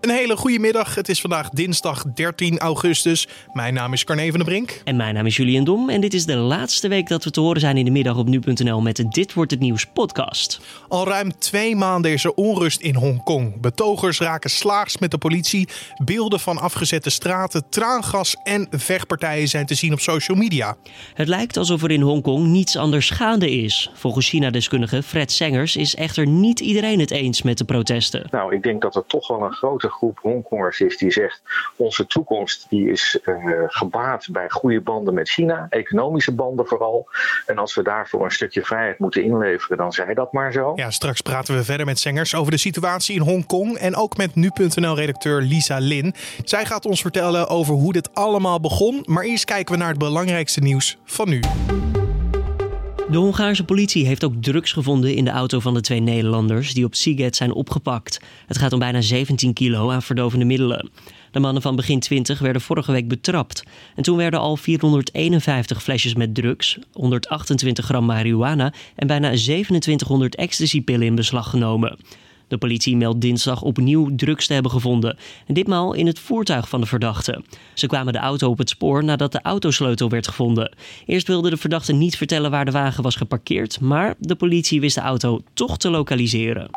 Een hele goede middag. Het is vandaag dinsdag 13 augustus. Mijn naam is Carne van der Brink. En mijn naam is Julian Dom. En dit is de laatste week dat we te horen zijn in de middag op nu.nl met de Dit wordt het nieuws podcast. Al ruim twee maanden is er onrust in Hongkong. Betogers raken slaags met de politie. Beelden van afgezette straten, traangas en vechtpartijen zijn te zien op social media. Het lijkt alsof er in Hongkong niets anders gaande is. Volgens China-deskundige Fred Sengers is echter niet iedereen het eens met de protesten. Nou, ik denk dat er toch wel een grote groep Hongkongers is die zegt: onze toekomst die is uh, gebaat bij goede banden met China, economische banden vooral. En als we daarvoor een stukje vrijheid moeten inleveren, dan zij dat maar zo. Ja, straks praten we verder met Zengers over de situatie in Hongkong en ook met nu.nl-redacteur Lisa Lin. Zij gaat ons vertellen over hoe dit allemaal begon, maar eerst kijken we naar het belangrijkste nieuws van nu. De Hongaarse politie heeft ook drugs gevonden in de auto van de twee Nederlanders die op Seagate zijn opgepakt. Het gaat om bijna 17 kilo aan verdovende middelen. De mannen van begin 20 werden vorige week betrapt. En toen werden al 451 flesjes met drugs, 128 gram marihuana en bijna 2700 ecstasypillen in beslag genomen. De politie meldt dinsdag opnieuw drugs te hebben gevonden. En ditmaal in het voertuig van de verdachte. Ze kwamen de auto op het spoor nadat de autosleutel werd gevonden. Eerst wilde de verdachte niet vertellen waar de wagen was geparkeerd, maar de politie wist de auto toch te lokaliseren.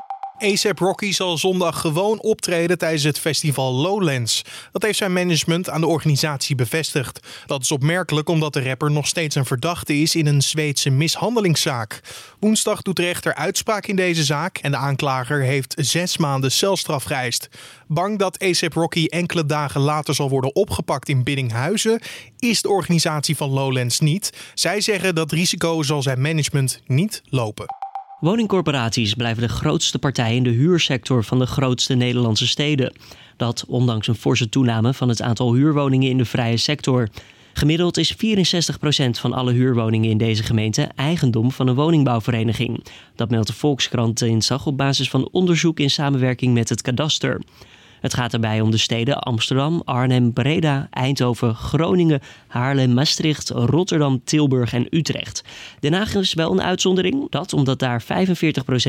ASAP Rocky zal zondag gewoon optreden tijdens het festival Lowlands. Dat heeft zijn management aan de organisatie bevestigd. Dat is opmerkelijk omdat de rapper nog steeds een verdachte is in een Zweedse mishandelingszaak. Woensdag doet de rechter uitspraak in deze zaak en de aanklager heeft zes maanden celstraf geëist. Bang dat ASAP Rocky enkele dagen later zal worden opgepakt in Biddinghuizen, is de organisatie van Lowlands niet. Zij zeggen dat risico zal zijn management niet lopen. Woningcorporaties blijven de grootste partij in de huursector van de grootste Nederlandse steden. Dat ondanks een forse toename van het aantal huurwoningen in de vrije sector. Gemiddeld is 64% van alle huurwoningen in deze gemeente eigendom van een woningbouwvereniging. Dat meldt de Volkskrant dinsdag op basis van onderzoek in samenwerking met het kadaster. Het gaat daarbij om de steden Amsterdam, Arnhem, Breda, Eindhoven, Groningen, Haarlem, Maastricht, Rotterdam, Tilburg en Utrecht. Den Haag is wel een uitzondering. Dat omdat daar 45%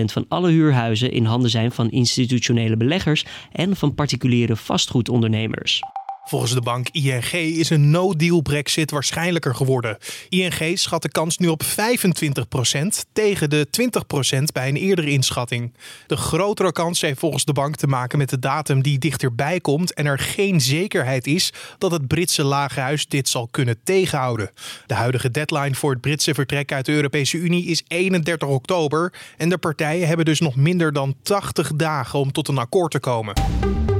van alle huurhuizen in handen zijn van institutionele beleggers en van particuliere vastgoedondernemers. Volgens de bank ING is een no-deal Brexit waarschijnlijker geworden. ING schat de kans nu op 25% tegen de 20% bij een eerdere inschatting. De grotere kans heeft volgens de bank te maken met de datum die dichterbij komt en er geen zekerheid is dat het Britse lagerhuis dit zal kunnen tegenhouden. De huidige deadline voor het Britse vertrek uit de Europese Unie is 31 oktober en de partijen hebben dus nog minder dan 80 dagen om tot een akkoord te komen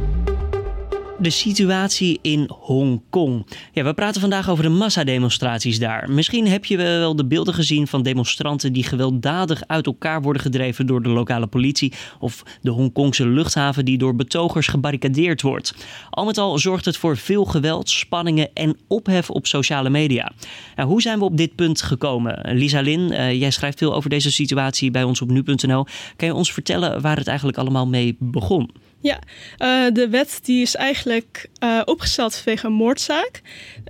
de situatie in Hongkong. Ja, we praten vandaag over de massademonstraties daar. Misschien heb je wel de beelden gezien van demonstranten die gewelddadig uit elkaar worden gedreven door de lokale politie of de Hongkongse luchthaven die door betogers gebarricadeerd wordt. Al met al zorgt het voor veel geweld, spanningen en ophef op sociale media. Nou, hoe zijn we op dit punt gekomen? Lisa Lin, uh, jij schrijft veel over deze situatie bij ons op nu.nl. Kan je ons vertellen waar het eigenlijk allemaal mee begon? Ja, uh, de wet die is eigenlijk uh, opgesteld vanwege een moordzaak.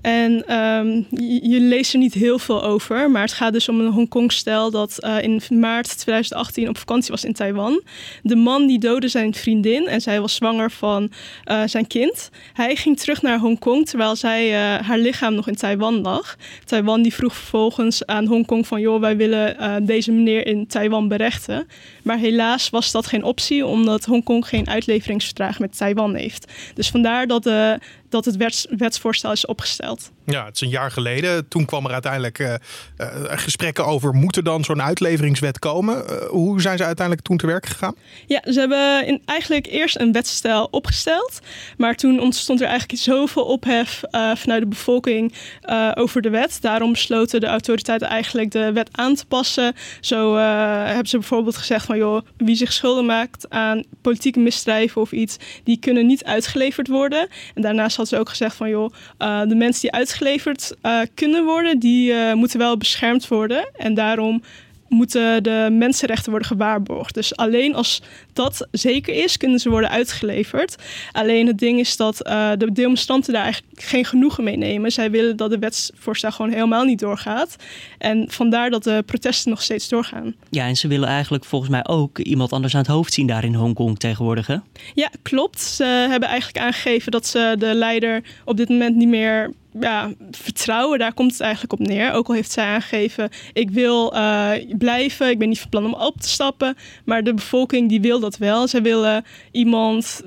En um, je, leest er niet heel veel over, maar het gaat dus om een Hongkong-stel dat uh, in maart 2018 op vakantie was in Taiwan. De man die doodde zijn vriendin en zij was zwanger van zijn kind. Hij ging terug naar Hongkong terwijl zij haar lichaam nog in Taiwan lag. Taiwan die vroeg vervolgens aan Hongkong van joh, wij willen deze meneer in Taiwan berechten. Maar helaas was dat geen optie omdat Hongkong geen uitlevering met Taiwan heeft. Dus vandaar dat, de, dat het wets, wetsvoorstel is opgesteld. Ja, het is een jaar geleden. Toen kwam er uiteindelijk uh, uh, gesprekken over... moet er dan zo'n uitleveringswet komen? Uh, hoe zijn ze uiteindelijk toen te werk gegaan? Ja, ze hebben in, eigenlijk eerst een wetsstijl opgesteld. Maar toen ontstond er eigenlijk zoveel ophef vanuit de bevolking over de wet. Daarom besloten de autoriteiten eigenlijk de wet aan te passen. Zo hebben ze bijvoorbeeld gezegd van... joh, wie zich schuldig maakt aan politieke misdrijven of iets... die kunnen niet uitgeleverd worden. En daarnaast had ze ook gezegd van... joh, de mensen die uit geleverd uh, kunnen worden, die uh, moeten wel beschermd worden. En daarom moeten de mensenrechten worden gewaarborgd. Dus alleen als dat zeker is, kunnen ze worden uitgeleverd. Alleen het ding is dat uh, de demonstranten daar eigenlijk geen genoegen mee nemen. Zij willen dat de wetsvoorstel gewoon helemaal niet doorgaat. En vandaar dat de protesten nog steeds doorgaan. Ja, en ze willen eigenlijk volgens mij ook iemand anders aan het hoofd zien daar in Hongkong tegenwoordig. Hè? Ja, klopt. Ze hebben eigenlijk aangegeven dat ze de leider op dit moment niet meer ja, vertrouwen, daar komt het eigenlijk op neer. Ook al heeft zij aangegeven, ik wil uh, blijven, ik ben niet van plan om op te stappen. Maar de bevolking die wil dat wel. Zij willen iemand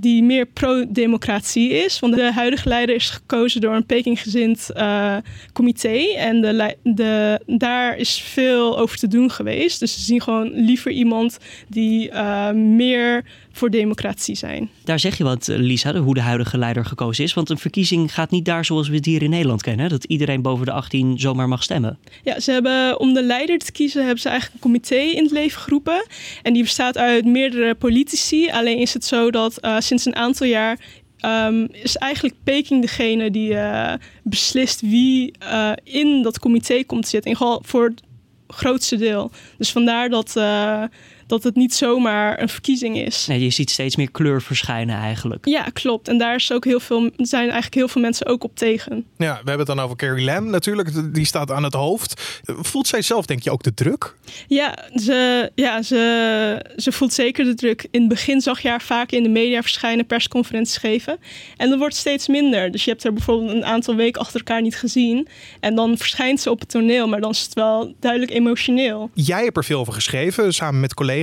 die meer pro-democratie is. Want de huidige leider is gekozen door een Pekinggezind uh, comité. En de, de, daar is veel over te doen geweest. Dus ze zien gewoon liever iemand die uh, meer voor democratie zijn. Daar zeg je wat, Lisa, hoe de huidige leider gekozen is. Want een verkiezing gaat niet daar zoals we het hier in Nederland kennen. Dat iedereen boven de 18 zomaar mag stemmen. Ja, ze hebben om de leider te kiezen, hebben ze eigenlijk een comité in het leven geroepen. En die bestaat uit meerdere politici. Alleen is het zo dat uh, sinds een aantal jaar Um, is eigenlijk Peking degene die uh, beslist wie uh, in dat comité komt te zitten. In geval voor het grootste deel. Dus vandaar dat, uh, dat het niet zomaar een verkiezing is. Nee, je ziet steeds meer kleur verschijnen eigenlijk. Ja, klopt. En daar is ook heel veel, zijn eigenlijk heel veel mensen ook op tegen. Ja, we hebben het dan over Carrie Lam natuurlijk. Die staat aan het hoofd. Voelt zij zelf, denk je, ook de druk? Ja, ze, ja ze, ze voelt zeker de druk. In het begin zag je haar vaak in de media verschijnen, persconferenties geven. En dat wordt steeds minder. Dus je hebt haar bijvoorbeeld een aantal weken achter elkaar niet gezien. En dan verschijnt ze op het toneel, maar dan is het wel duidelijk emotioneel. Jij hebt er veel over geschreven, samen met collega's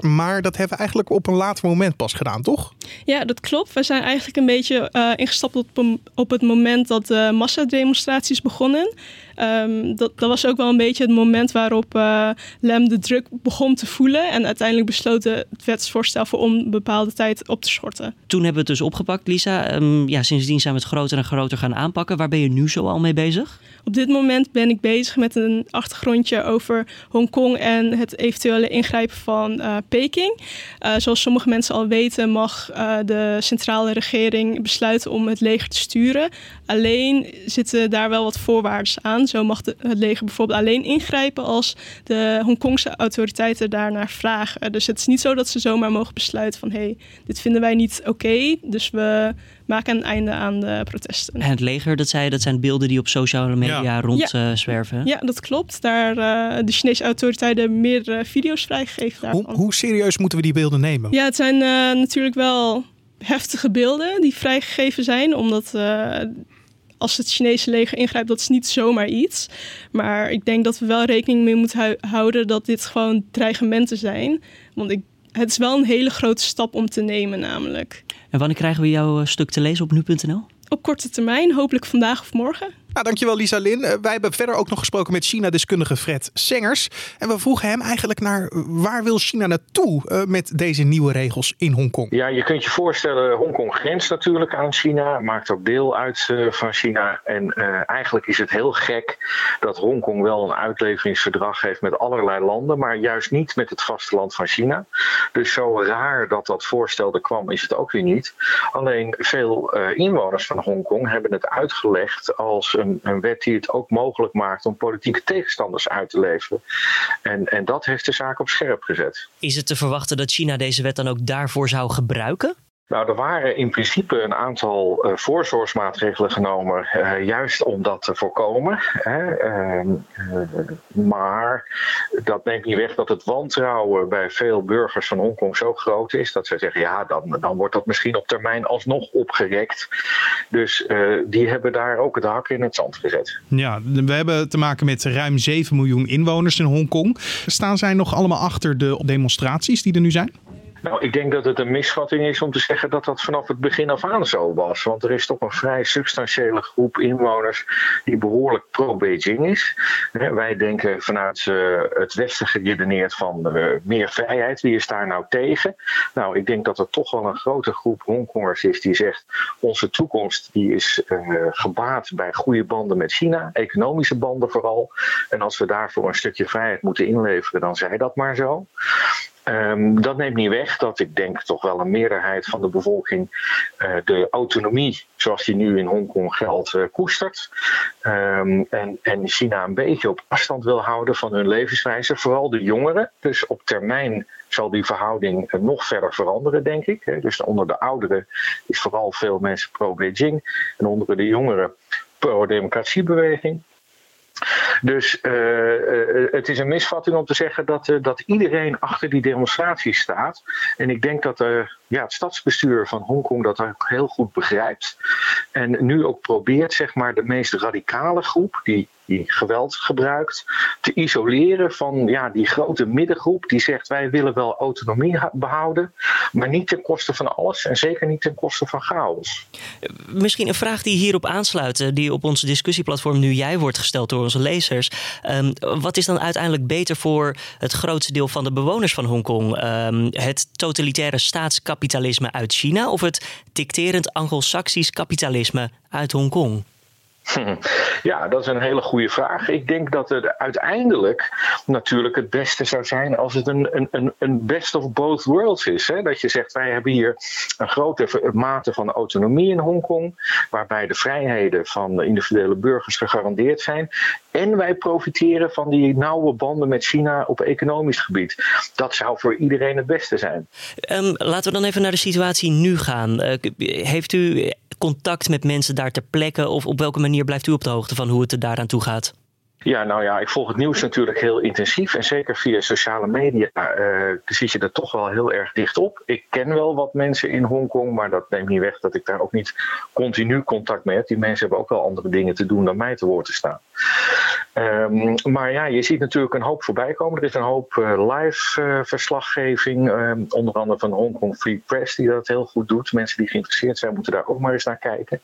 maar dat hebben we eigenlijk op een later moment pas gedaan, toch? Ja, dat klopt. We zijn eigenlijk een beetje uh, ingestapt op, op het moment dat de massademonstraties begonnen. Um, dat, dat, was ook wel een beetje het moment waarop uh, Lem de druk begon te voelen. En uiteindelijk besloten het wetsvoorstel voor onbepaalde tijd op te schorten. Toen hebben we het dus opgepakt, Lisa. Um, ja, sindsdien zijn we het groter en groter gaan aanpakken. Waar ben je nu zo al mee bezig? Op dit moment ben ik bezig met een achtergrondje over Hongkong en het eventuele ingrijpen van uh, Peking. Uh, zoals sommige mensen al weten, mag uh, de centrale regering besluiten om het leger te sturen. Alleen zitten daar wel wat voorwaarden aan. Zo mag de, het leger bijvoorbeeld alleen ingrijpen als de Hongkongse autoriteiten daarnaar vragen. Dus het is niet zo dat ze zomaar mogen besluiten van hé, hey, dit vinden wij niet oké. Okay, dus we maken een einde aan de protesten. En het leger, dat, zei, dat zijn beelden die op sociale media ja. rondzwerven. Ja. ja, dat klopt. Daar uh, de Chinese autoriteiten meerdere video's vrijgegeven daarvan. Hoe, hoe, serieus moeten we die beelden nemen? Ja, het zijn uh, natuurlijk wel heftige beelden die vrijgegeven zijn, omdat uh, als het Chinese leger ingrijpt, dat is niet zomaar iets. Maar ik denk dat we wel rekening mee moeten houden dat dit gewoon dreigementen zijn. Want ik, het is wel een hele grote stap om te nemen, namelijk. En wanneer krijgen we jouw stuk te lezen op nu.nl? Op korte termijn, hopelijk vandaag of morgen. Nou, dankjewel Lisa Lin. Uh, wij hebben verder ook nog gesproken met China-deskundige Fred Sengers. En we vroegen hem eigenlijk naar waar wil China naartoe uh, met deze nieuwe regels in Hongkong? Ja, je kunt je voorstellen, Hongkong grenst natuurlijk aan China, maakt ook deel uit uh, van China. En eigenlijk is het heel gek dat Hongkong wel een uitleveringsverdrag heeft met allerlei landen, maar juist niet met het vasteland van China. Dus zo raar dat dat voorstel er kwam, is het ook weer niet. Alleen veel inwoners van Hongkong hebben het uitgelegd als een, wet die het ook mogelijk maakt om politieke tegenstanders uit te leveren. En, en dat heeft de zaak op scherp gezet. Is het te verwachten dat China deze wet dan ook daarvoor zou gebruiken? Nou, er waren in principe een aantal uh, voorzorgsmaatregelen genomen, uh, juist om dat te voorkomen. Hè. Uh, maar dat neemt niet weg dat het wantrouwen bij veel burgers van Hongkong zo groot is dat zij zeggen: ja, dan, dan wordt dat misschien op termijn alsnog opgerekt. Dus die hebben daar ook het hak in het zand gezet. Ja, we hebben te maken met ruim 7 miljoen inwoners in Hongkong. Staan zij nog allemaal achter de demonstraties die er nu zijn? Nou, ik denk dat het een misvatting is om te zeggen dat dat vanaf het begin af aan zo was. Want er is toch een vrij substantiële groep inwoners die behoorlijk pro-Beijing is. Wij denken vanuit uh, het Westen geredeneerd van uh, meer vrijheid. Wie is daar nou tegen? Nou, ik denk dat er toch wel een grote groep Hongkongers is die zegt: onze toekomst die is uh, gebaat bij goede banden met China, economische banden vooral. En als we daarvoor een stukje vrijheid moeten inleveren, dan zij dat maar zo. Um, dat neemt niet weg dat ik denk toch wel een meerderheid van de bevolking uh, de autonomie zoals die nu in Hongkong geldt uh, koestert. Um, en, en China een beetje op afstand wil houden van hun levenswijze. Vooral de jongeren. Dus op termijn zal die verhouding nog verder veranderen, denk ik. Dus onder de ouderen is vooral veel mensen pro-Beijing en onder de jongeren pro-democratiebeweging. Dus uh, het is een misvatting om te zeggen dat, dat iedereen achter die demonstratie staat. En ik denk dat uh, ja, het stadsbestuur van Hongkong dat ook heel goed begrijpt. En nu ook probeert zeg maar, de meest radicale groep, die die geweld gebruikt, te isoleren van ja, die grote middengroep die zegt wij willen wel autonomie behouden, maar niet ten koste van alles en zeker niet ten koste van chaos. Misschien een vraag die hierop aansluit, eh, die op onze discussieplatform nu jij wordt gesteld door onze lezers. Um, wat is dan uiteindelijk beter voor het grootste deel van de bewoners van Hongkong? Um, het totalitaire staatskapitalisme uit China of het dicterend Anglo-Saxisch kapitalisme uit Hongkong? Ja, dat is een hele goede vraag. Ik denk dat het uiteindelijk natuurlijk het beste zou zijn als het een, een, een best of both worlds is. Hè? Dat je zegt, wij hebben hier een grote mate van autonomie in Hongkong, waarbij de vrijheden van de individuele burgers gegarandeerd zijn. En wij profiteren van die nauwe banden met China op economisch gebied. Dat zou voor iedereen het beste zijn. Um, laten we dan even naar de situatie nu gaan. Uh, heeft u contact met mensen daar ter plekke? Of op welke manier blijft u op de hoogte van hoe het er daaraan toe gaat? Ja, nou ja, ik volg het nieuws natuurlijk heel intensief. En zeker via sociale media uh, zit je er toch wel heel erg dicht op. Ik ken wel wat mensen in Hongkong, maar dat neemt niet weg dat ik daar ook niet continu contact mee heb. Die mensen hebben ook wel andere dingen te doen dan mij te woord te staan. Um, maar ja, je ziet natuurlijk een hoop voorbij komen. Er is een hoop uh, live uh, verslaggeving, um, onder andere van Hongkong Free Press, die dat heel goed doet. Mensen die geïnteresseerd zijn, moeten daar ook maar eens naar kijken.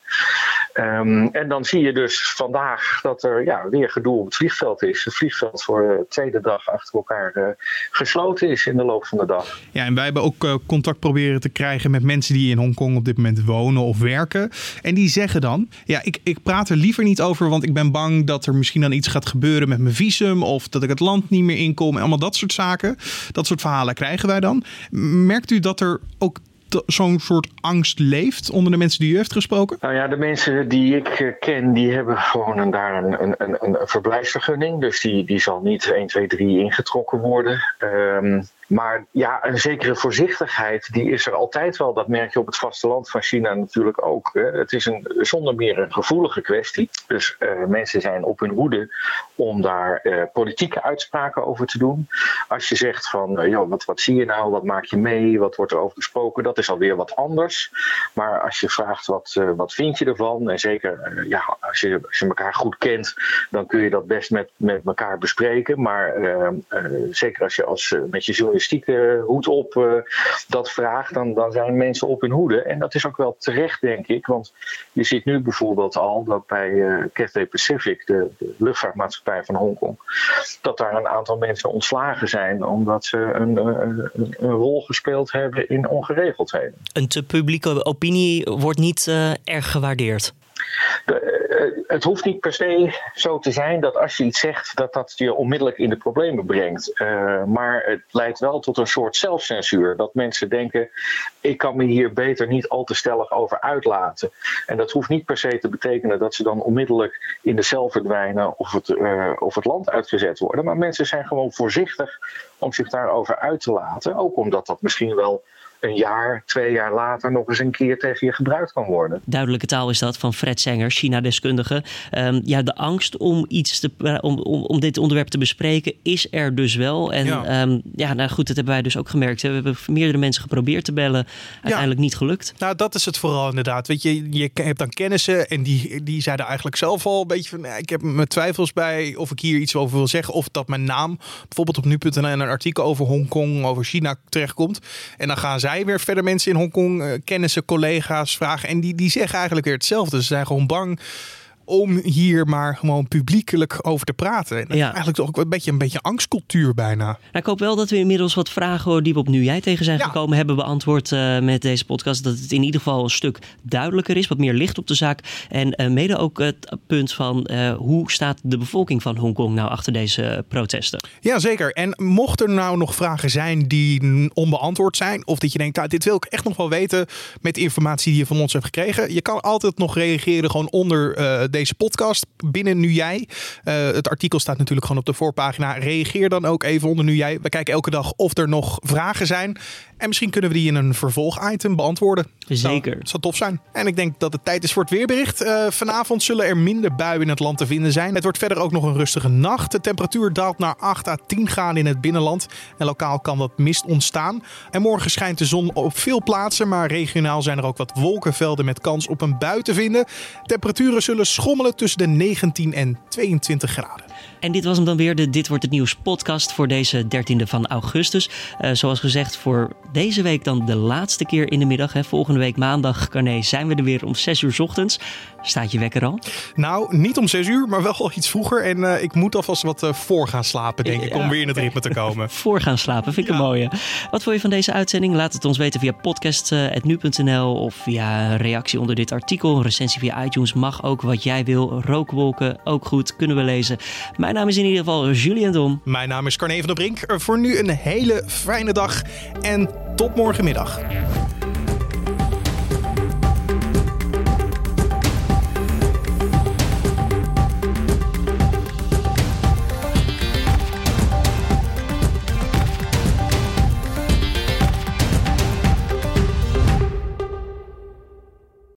Um, en dan zie je dus vandaag dat er ja, weer gedoe op het vliegveld is. Het vliegveld voor de tweede dag achter elkaar uh, gesloten is in de loop van de dag. Ja, en wij hebben ook contact proberen te krijgen met mensen die in Hongkong op dit moment wonen of werken. En die zeggen dan, ja, ik, ik praat er liever niet over, want ik ben bang dat er misschien dan iets gaat gebeuren met mijn visum of dat ik het land niet meer inkom en allemaal dat soort zaken. Dat soort verhalen krijgen wij dan. Merkt u dat er ook zo'n soort angst leeft onder de mensen die u heeft gesproken? Nou ja, de mensen die ik ken, die hebben gewoon een, daar een, een, een, een verblijfsvergunning. Dus die, die zal niet 1, 2, 3 ingetrokken worden. Um, maar ja, een zekere voorzichtigheid, die is er altijd wel. Dat merk je op het vasteland van China natuurlijk ook. Het is een, zonder meer een gevoelige kwestie. Dus uh, mensen zijn op hun hoede om daar uh, politieke uitspraken over te doen. Als je zegt van, uh, joh, wat, wat zie je nou, wat maak je mee, wat wordt er over gesproken, dat is alweer wat anders. Maar als je vraagt, wat, wat vind je ervan? En zeker, ja, als je, als je elkaar goed kent, dan kun je dat best met, met elkaar bespreken. Maar zeker als je als, met je journalistieke hoed op uh, dat vraagt, dan, dan zijn mensen op hun hoede. En dat is ook wel terecht, denk ik. Want je ziet nu bijvoorbeeld al dat bij uh, Cathay Pacific, de, de, luchtvaartmaatschappij van Hongkong, dat daar een aantal mensen ontslagen zijn omdat ze een, een, een rol gespeeld hebben in ongeregeldheden. Een te publieke opinie wordt niet uh, erg gewaardeerd. De, het hoeft niet per se zo te zijn dat als je iets zegt, dat dat je onmiddellijk in de problemen brengt. Uh, maar het leidt wel tot een soort zelfcensuur. Dat mensen denken, ik kan me hier beter niet al te stellig over uitlaten. En dat hoeft niet per se te betekenen dat ze dan onmiddellijk in de cel verdwijnen of het, uh, of het land uitgezet worden. Maar mensen zijn gewoon voorzichtig om zich daarover uit te laten. Ook omdat dat misschien wel een jaar, twee jaar later nog eens een keer tegen je gebruikt kan worden. Duidelijke taal is dat van Fred Zenger, China-deskundige. Um, ja, de angst om, iets te, om, om, om dit onderwerp te bespreken is er dus wel. En ja, um, ja nou goed, dat hebben wij dus ook gemerkt. We hebben meerdere mensen geprobeerd te bellen. Uiteindelijk ja. niet gelukt. Nou, dat is het vooral inderdaad. Weet je, je hebt dan kennissen en die, die zeiden eigenlijk zelf al een beetje van... ik heb mijn twijfels bij of ik hier iets over wil zeggen. Of dat mijn naam bijvoorbeeld op nu.nl een artikel over Hongkong, over China terechtkomt. En dan gaan zij weer verder mensen in Hongkong, uh, kennissen, collega's vragen. En die, die zeggen eigenlijk weer hetzelfde. Ze zijn gewoon bang om hier maar gewoon publiekelijk over te praten. En ja. Eigenlijk toch ook een beetje een beetje angstcultuur bijna. Nou, ik hoop wel dat we inmiddels wat vragen die we op nu jij tegen zijn ja. gekomen hebben beantwoord uh, met deze podcast. Dat het in ieder geval een stuk duidelijker is, wat meer licht op de zaak. En uh, mede ook het punt van uh, hoe staat de bevolking van Hongkong nou achter deze protesten? Ja, zeker. En mocht er nou nog vragen zijn die onbeantwoord zijn, of dat je denkt, nou, dit wil ik echt nog wel weten met de informatie die je van ons hebt gekregen, je kan altijd nog reageren gewoon onder deze podcast binnen Nu Jij. het artikel staat natuurlijk gewoon op de voorpagina. Reageer dan ook even onder Nu Jij. We kijken elke dag of er nog vragen zijn. En misschien kunnen we die in een vervolgitem beantwoorden. Zeker. Dat zou tof zijn. En ik denk dat het tijd is voor het weerbericht. vanavond zullen er minder buien in het land te vinden zijn. Het wordt verder ook nog een rustige nacht. De temperatuur daalt naar 8 à 10 graden in het binnenland. En lokaal kan wat mist ontstaan. En morgen schijnt de zon op veel plaatsen, maar regionaal zijn er ook wat wolkenvelden met kans op een bui te vinden. Temperaturen zullen schommelen tussen de 19 en 22 graden. En dit was hem dan weer, de Dit Wordt Het Nieuws podcast voor deze 13e van augustus. Uh, zoals gezegd, voor deze week dan de laatste keer in de middag. Hè. Volgende week maandag, Carné, zijn we er weer om 6 uur s ochtends. Staat je wekker al? Nou, niet om 6 uur, maar wel al iets vroeger. En uh, ik moet alvast wat uh, voor gaan slapen, denk ik, om weer in het ritme te komen. voor gaan slapen, vind ik ja. een mooie. Wat vond je van deze uitzending? Laat het ons weten via podcast.nu.nl of via een reactie onder dit artikel. Een recensie via iTunes mag ook wat jij wil. Rookwolken, ook goed, kunnen we lezen. Mijn naam is in ieder geval Julian Dom. Mijn naam is Carne van der Brink. Voor nu een hele fijne dag en tot morgenmiddag.